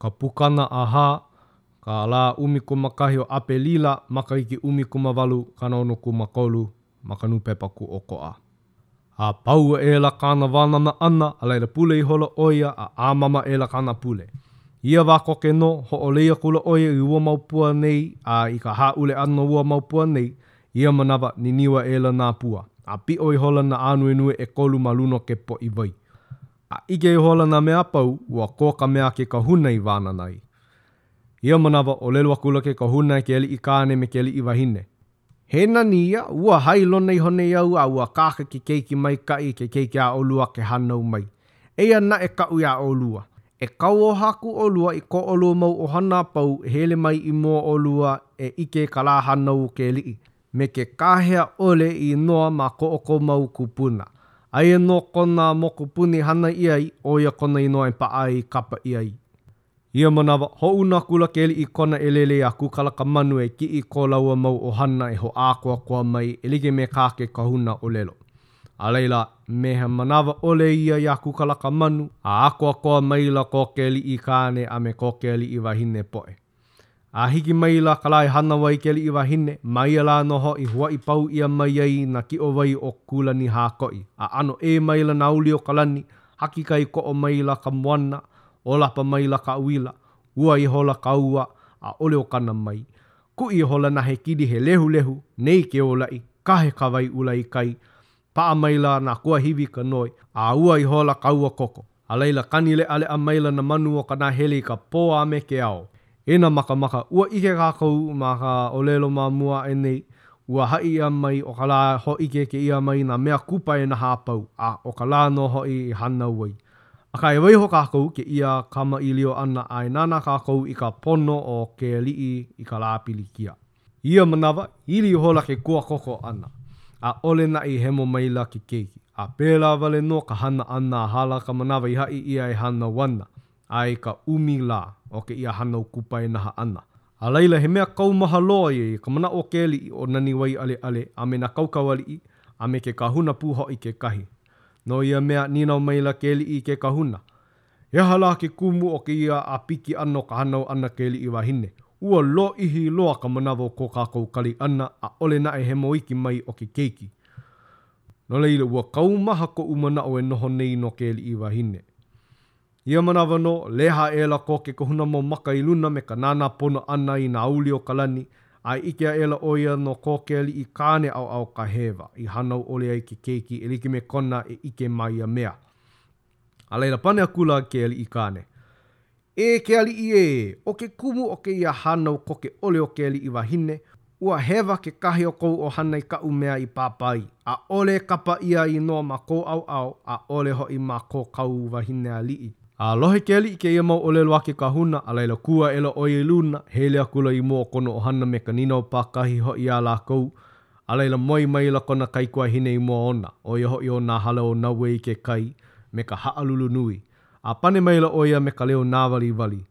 Ka Pukana ʻAhā, ka lā ʻumikūmākahi o ʻApelila, makahiki ʻumikūmāwalu kanaonokūmākolu, ma ka nūpepa Kūʻokoʻa. A pau aʻela kāna wānana ʻana, a laila pule ihola ʻo ia, a ʻāmama aʻela kāna pule. Ia wā koke nō, hoʻolei akula ʻo ia i ua mau pua nei, a i ka hāʻule ʻana o ua mau pua nei, ia manawa, niniu aʻela nā pua, a piʻo ihola nā ānuenue ʻekolu ma luna o ke poʻi wai. A ʻike ihola nā mea a pau, ua kō ka mea a ke kahuna i wānana ai. Ia manawa, ʻōlelo akula ke kahuna e ke aliʻi kāne me ke aliʻi wahine. He nani ia, ua hailona iho nei au a ua akāka he keiki maikaʻi ke keiki a ʻolua ke hānau mai. Eia naʻe kaʻu iā ʻolua. E kauoha aku ʻolua i ko ʻolua mau ʻohana a pau e hele mai i mua o ʻolua e ʻike i ka lā hānau o ke aliʻi. me ke kāhea ʻole inoa ma ko ʻoukou mau kūpuna. Aia nō kona mokupuni i hana ʻia ai, ʻo ia kona inoa e paʻa ai i kapa ʻia ai. Ia manawa, hoʻouna akula ke aliʻi i kona ʻelele iā Kūkalakamanu e kiʻi i ko lāua mau ʻohana e hoʻākoakoa mai e like me kā ke kahuna ʻōlelo. A laila, me he manawa ʻole ia iā Kūkalakamanu, a ʻākoakoa maila ko ke aliʻi kāne a me ko ke aliʻi wahine poʻe. A hiki maila ka lā e hānau ai ke aliʻi wahine, ma ia lā nō hoʻi, huaʻi pau ʻia mai ai nā kiʻo wai o Kūlanihākoʻi. A ʻano ʻē maila nā aouli o ka lani, haki kaikoʻo maila ka moana, ʻōlapa maila ka uila, Ua ihola ka ua, ʻaʻole o kana mai. Kuʻi ihola nā hekili he lehulehu, nei ke ōlaʻi, kahe ka wai ʻula i kai, Paʻa maila nā kuahiwi i ka noe, a ua ihola ka ua koko. A laila, kani leʻaleʻa maila nā manu o ka nahele i ka pō a me ke ao. E nā makamaka, ua ʻike kākou ma ka ʻōlelo ma mua aʻe nei, ua haʻi ʻia mai ʻo ka lā e hōʻikeʻike ʻia mai ai nā mea kupaianaha a pau, a ʻo ka lā nō hoʻi i hānau ai. Akā, e waiho kākou i kēia kamaʻilio ʻana a e nānā kākou i ka pono o ke aliʻi i ka lā pilikia. Ia manawa, ili ihola ke kuakoko ʻana, ʻaʻole naʻe i hemo maila ke keiki, a pēlā wale nō ka hana ʻana a hala ka manawa i haʻi ʻia e hānau ana, a i ka ʻumi lā o kēia hānau kupaianaha ʻana. A laila, he mea kaumaha loa ia i ka manaʻo o ke aliʻi ʻo Naniwaiʻaleʻale a me nā kaukau aliʻi a me ke kahuna pū hoʻi kekahi. No ia mea, nīnau maila ke aliʻi i ke kahuna, He aha lā ke kumu o kēia ʻāpiki ʻana o ka hānau ʻana o ke aliʻi wahine? Ua lōʻihi loa ka manawa o ko kākou kali ʻana, ʻaʻole naʻe hemo iki mai o ke keiki. No laila, ua kaumaha koʻu manaʻo e noho nei no ke aliʻi wahine. Ia manawa nō, leha aʻela ko ke kahuna mau maka i luna me ka nānā pono ʻana i nā aouli o ka lani, a ʻike aʻela ʻo ia no ko ke aliʻi kāne ʻaoʻao ka hewa, i hānau ʻole ai ke keiki e like me kona e ʻike ma ia mea. A laila, pane akula ke aliʻi kāne, E ke aliʻi ē, ʻo ke kumu o kēia hānau koke ʻole o ke aliʻi wahine, ua hewa kekahi o kou ʻohana i kaʻu mea i pāpā ai, ʻaʻole e kapa ʻia inoa ma kou ʻaoʻao, ʻaʻole hoʻi ma ko kāu wahine aliʻi. A lohe ke aliʻi i kēia mau ʻōlelo a ke kahuna, a laila kū aʻela ʻo ia i luna, hele akula i mua o kona ʻohana me ka nīnau pākahi hoʻi iā lākou, A laila, moe maila kona kaikuahine i mua ona, ʻo ia hoʻi ʻo Nāhalaonaueikekai me ka haʻalulu nui, a pane maila ʻo ia me ka leo nāwaliwali,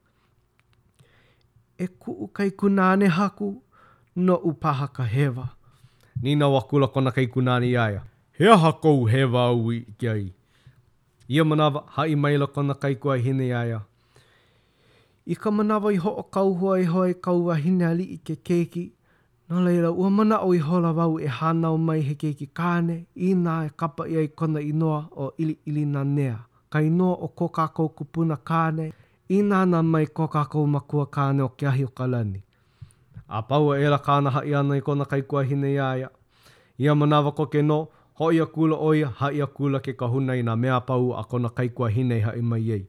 E kuʻu kaikunāne haku, noʻu paha ka hewa. Nīnau akula kona kaikunāne iā ia, He aha kou hewa āu i ʻike ai? Ia manawa, haʻi maila kona kaikuahine iā ia, I ka manawa i hoʻokauhua iho ai kāu wahine aliʻi i ke keiki, No laila, ua manaʻo ihola wau e hānau mai he keiki kāne inā e kapa ʻia ai kona inoa ʻo ʻIliʻilinanea, ka inoa o ko kākou kupuna kāne nāna mai ko kākou makua kāne ʻo Keahiokalani. A pau aʻela kāna haʻi ʻana i kona kaikuahine iā ia. Ia manawa koke nō, hoʻi akula ʻo ia, haʻi akula i ke kahuna i nā mea a pau a kona kaikuahine i haʻi mai ai.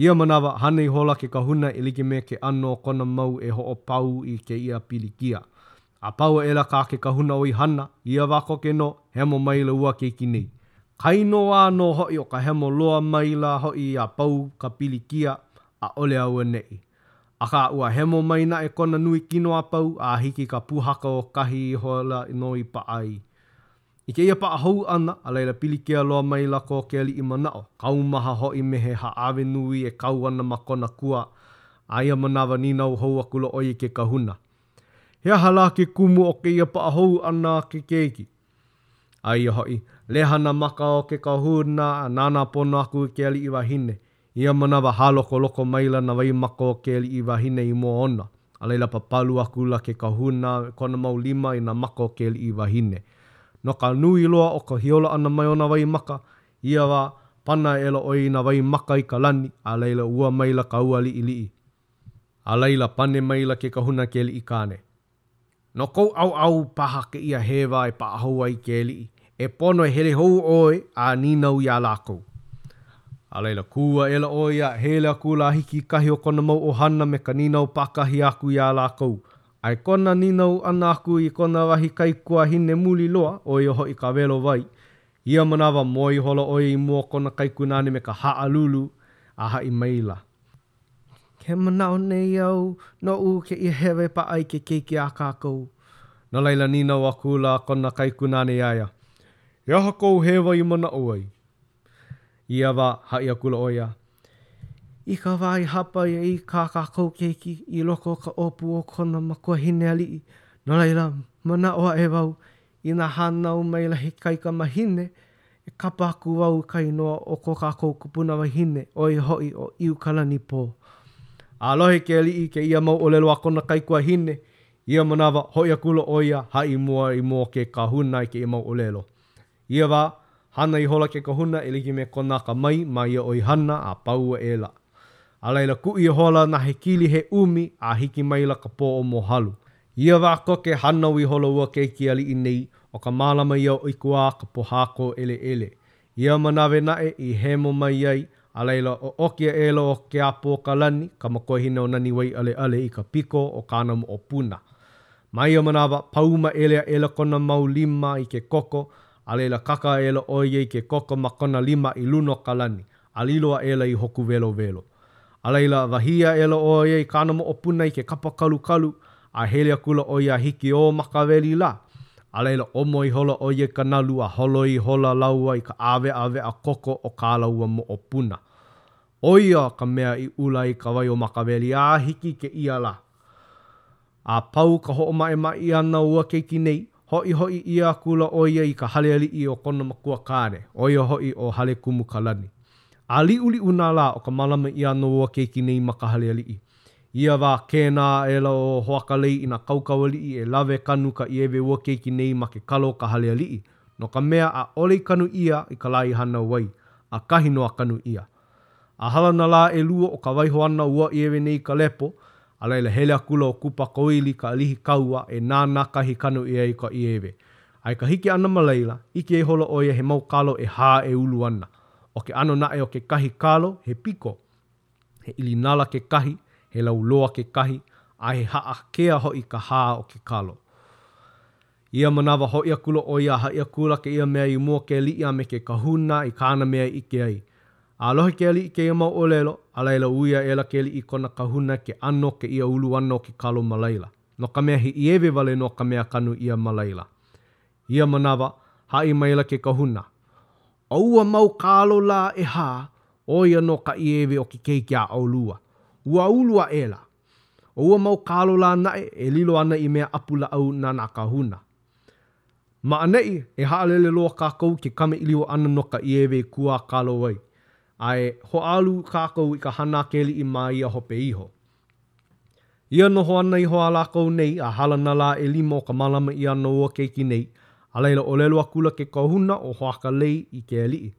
Ia manawa, hana ihola ke kahuna e like me ke ʻano o kona mau e hoʻopau i kēia pilikia. A pau aʻela kā ke kahuna ʻoihana, ia wā koke nō, hemo maila ua keiki nei. Kainoa nō hoʻi ʻo ka hemo loa maila hoʻi a pau ka pilikia, ʻaʻole auaneʻi. Akā, ua hemo mai naʻe kona nui kino a pau, a hiki i ka pūhaka ʻo kahi ihola nō i paʻa ai. I kēia paʻa hou ʻana, a laila pilikia loa maila ko ke aliʻi manaʻo, kaumaha hoʻi me he hāʻawe nui e kau ana ma kona kua, a ia manawa nīnau hou akula ʻo ia i ke kahuna, He aha lā ke kumu o kēia paʻa hou ʻana a ke keiki? Aia hoʻi, leha nā maka o ke kahuna a nānā pono aku i ke aliʻi wahine, Ia manawa, hālokoloko maila nā waimaka o ke aliʻi wahine i mua ona, a laila papalu akula ke kahuna me kona mau lima i nā maka o ke aliʻi wahine. No ka nui loa o ka hiolo ʻana mai o nā waimaka, ia wā, pana aʻela ʻo ia i nā waimaka i ka lani, a laila ua maila ka ua liʻiliʻi. A laila, pane maila ke kahuna i ke aliʻi kāne. No kou ʻaoʻao paha kēia hewa e paʻa hou ai ke aliʻi, e pono e hele hou ʻoe a nīnau iā lākou. A laila, kū aʻela ʻo ia a hele akula a hiki i kahi o kona mau ʻohana me ka nīnau pākahi aku iā lākou. A i kona nīnau ʻana aku i kona wahi kaikuahine muli loa, ʻo ia hoʻi Kawelowai. Ia manawa, moe ihola ʻo ia i mua o kona kaikunāne me ka haʻalulu a haʻi maila. Ke manaʻo nei au noʻu kēia hewa e paʻa ai ke keiki a kākou. No laila, nīnau akula kona kaikunāne iā ia, He aha kou hewa i manaʻo ai? Ia wā, haʻi akula ʻo ia, I ka wā i hāpai ai kā kākou keiki i loko o ka ʻōpū o kona makuahine aliʻi, no laila, manaʻo aʻe wau Inā hānau maila he kaikamahine, e kapa aku wau ka inoa o ko kākou kupuna wahine, ʻo ia hoʻi ʻo ʻIukalanipō. A lohe ke aliʻi i kēia mau ʻōlelo a kona kaikuahine, ia manawa, hoʻi akula ʻo ia haʻi mua i mua o ke kahuna i kēia mau ʻōlelo. Ia wā, hana ihola ke kahuna e like me kona akamai ma ia ʻoihana a pau aʻela. A laila, kuʻi ihola nā hekili he ʻumi a hiki maila ka pō o Mōhalu. Ia wā koke hānau ihola ua keiki aliʻi nei, ʻo ka malama ia o ʻIkuā ka pohā kōʻeleʻele. Ia manawa naʻe i hemo mai ai, a laila, ʻoʻoki aʻela ʻo Keapōkalani ka makuahine o Naniwaiʻaleʻale i ka piko o kāna moʻopuna. Ma ia manawa, paumāʻele aʻela kona mau lima i ke koko, a laila kaka aʻela ʻo ia i ke koko ma kona lima i luna o ka lani, a lilo aʻela i hōkū welowelo. A laila, wahī aʻela ʻo ia i kāna moʻopuna i ke kapa kalukalu, a hele akula ʻo ia a hiki ʻō Makaweli lā. A laila, omo ihola ʻo ia i ka nalu a holoi ihola lāua i ka ʻāweʻaweʻa koko o kā lāua moʻopuna. ʻO ia ka mea i ʻula ai ka wai o Makaweli a hiki i kēia lā. A pau ka hoʻomaʻemaʻe ʻia ʻana o ua keiki nei, hoʻihoʻi ʻia akula ʻo ia i ka hale aliʻi o kona makua kāne, ʻo ia hoʻi ʻo Halekumukalani. A liʻuliʻu nā lā o ka mālama ʻia ʻana o ua keiki nei ma ka hale aliʻi. Ia wā, kēnā aʻela ʻo Hoakalei i nā kaukaualiʻi e lawe kanu ka ʻiewe o ua keiki nei ma ke kala o ka hale aliʻi, no ka mea, ʻaʻole i kanu ʻia i ka lā i hānau ai, ʻakahi nō a kanu ʻia. A hala nā lā ʻelua o ka waiho ʻana o ua ʻiewe nei i ka lepo, a laila hele akula ʻo Kupakōili ka ʻalihi kaua e nānā kahi i kanu ʻia ai ka ʻiewe. A i ka hiki ʻana ma laila, ʻike ihola ʻo ia he mau kalo ʻehā e ulu ana. ʻO ke ʻano naʻe o kekahi kalo, he piko, he ʻilinala kekahi, he lauloa kekahi, a he haʻakea hoʻi ka hā o ke kalo. Ia manawa, hoʻi akula ʻo ia a haʻi akula kēia mea i mua o ke aliʻi a me ke kahuna i kāna mea i ʻike ai. A lohe ke aliʻi i kēia mau ʻōlelo, a laila ui aʻela ke aliʻi i kona kahuna ke ʻano o kēia ulu ʻana o ke kalo ma laila, no ka mea, he ʻiewe wale nō ka mea i kanu ʻia ma laila. Ia manawa, haʻi maila ke kahuna. ʻO ua mau kalo lā ʻehā, ʻo ia nō ka ʻiewe o ke keiki a ʻolua. Ua ulu aʻela. ʻO ua mau kalo lā naʻe e lilo ana i mea ʻapu lāʻau na nā kāhuna. Ma ʻaneʻi, e haʻalele loa kākou i ke kamaʻilio ʻana no ka ʻiewe i kū a kalo ai, a e hoʻālu kākou i ka hana a ke aliʻi ma ia hope iho. Ia noho ana iho a lākou nei a hala na lā ʻelima o ka mālama ʻia ʻana o ua keiki nei, a laila ʻōlelo akula ke kahuna ʻo Hoakalei i ke aliʻi,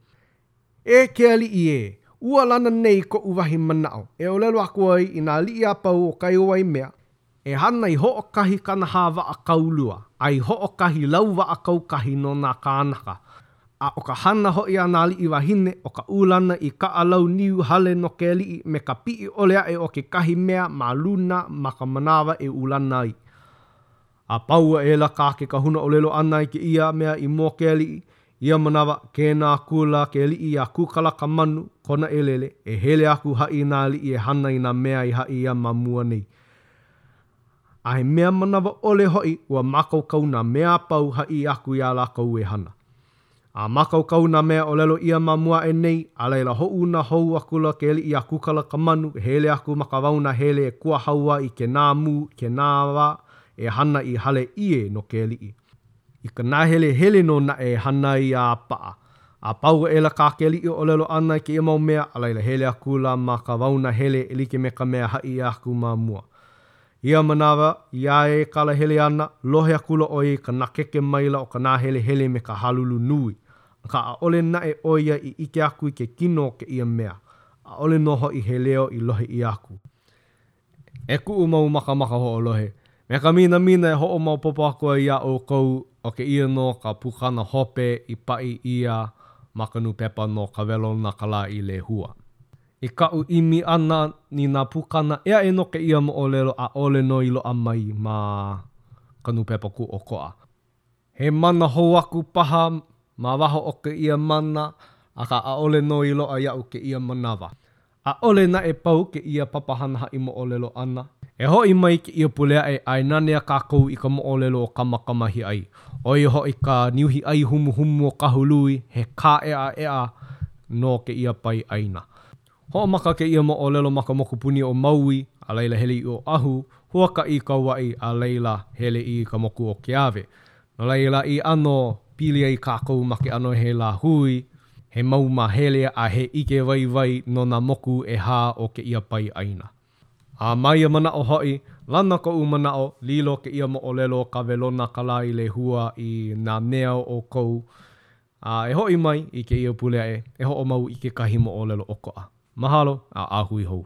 E ke aliʻi ē, ua lana nei koʻu wahi manaʻo e ʻōlelo aku ai i nā aliʻi a pau o kai o Waimea, e hana i hoʻokahi kanahā waʻa kaulua a i hoʻokahi lau waʻa kaukahi no nā kānaka, a ʻo ka hana hoʻi a nā aliʻi wāhine, ʻo ka ulana i kaʻa lau niu hale no ke aliʻi me ka piʻi ʻole aʻe o kekahi mea ma luna ma ka manawa e ulana ai. A pau aʻela kā ke kahuna ʻōlelo ʻana i kēia mea i mua o ke aliʻi, ia manawa, kēnā akula ke aliʻi iā Kūkalakamanu, kona ʻelele, e hele aku haʻi i nā aliʻi e hana i nā mea i haʻi ʻia ma mua nei. A he mea manawa ʻole hoʻi, ua mākaukau nā mea a pau haʻi aku iā lākou e hana. A mākaukau nā mea ʻōlelo ʻia ma mua aʻe nei, a laila hoʻouna hou akula ke aliʻi iā Kūkalakamanu e hele aku ma ka wao nahele e kuahaua i ke Nāmū, i ke Nāwā e hana i hale ʻie no ke aliʻi. I ka nāhelehele nō naʻe e hana ai a paʻa. A pau aʻela kā ke aliʻi ʻōlelo ʻana i kēia mau mea, a laila hele akula ma ka wao nahele e like me ka mea haʻi ʻia aku ma mua. Ia manawa, iā ia e kala hele ana, lohe akula ʻo ia i ka nakeke maila o ka nāhelehele me ka halulu nui, akā ʻaʻole naʻe ʻo ia i ʻike aku i ke kino o kēia mea, ʻaʻole nō hoʻi he leo i lohe ʻia aku. E kuʻu mau makamaka hoʻolohe, me ka minamina e hoʻomaopopo aku ai iā ʻoukou, ʻo kēia nō ka pukana hope i paʻi ʻia ma ka nūpepa no Kawelonaakalāilehua. I kaʻu ʻimi ʻana i nā pukana ʻē aʻe no kēia moʻolelo, ʻaʻole nō i loaʻa mai ma ka nūpepa Kūʻokoʻa. He mana hou aku paha ma waho o kēia mana, akā ʻaʻole nō i loaʻa iaʻu kēia manawa. ʻAʻole naʻe pau kēia papahana haʻi moʻolelo ʻana. E hoʻi mai kēia pule aʻe a e nanea kākou i ka moʻolelo o Kamaakamahiʻai. ʻo ia hoʻi ka niuhi ʻai humuhumu o Kahului, he kāʻeʻaʻeʻa no kēia pae ʻāina. Hoʻomaka kēia moʻolelo ma ka mokupuni ʻo Maui, a laila hele i Oʻahu, huakaʻi i Kauaʻi, a laila, hele i ka moku o Keawe. No laila, i ʻano pili ai kākou ma ke ʻano he lāhui, he mau māhele a he ʻike waiwai no nā moku ʻehā o kēia pae ʻāina. A ma ia manaʻo hoʻi, lana koʻu manaʻo, lilo kēia moʻolelo o Kawelonaakalāilehua i nanea o ʻoukou, a e hoʻi mai i kēia pule aʻe, e hoʻomau i kekahi moʻolelo ʻokoʻa. Mahalo, a a hui hou.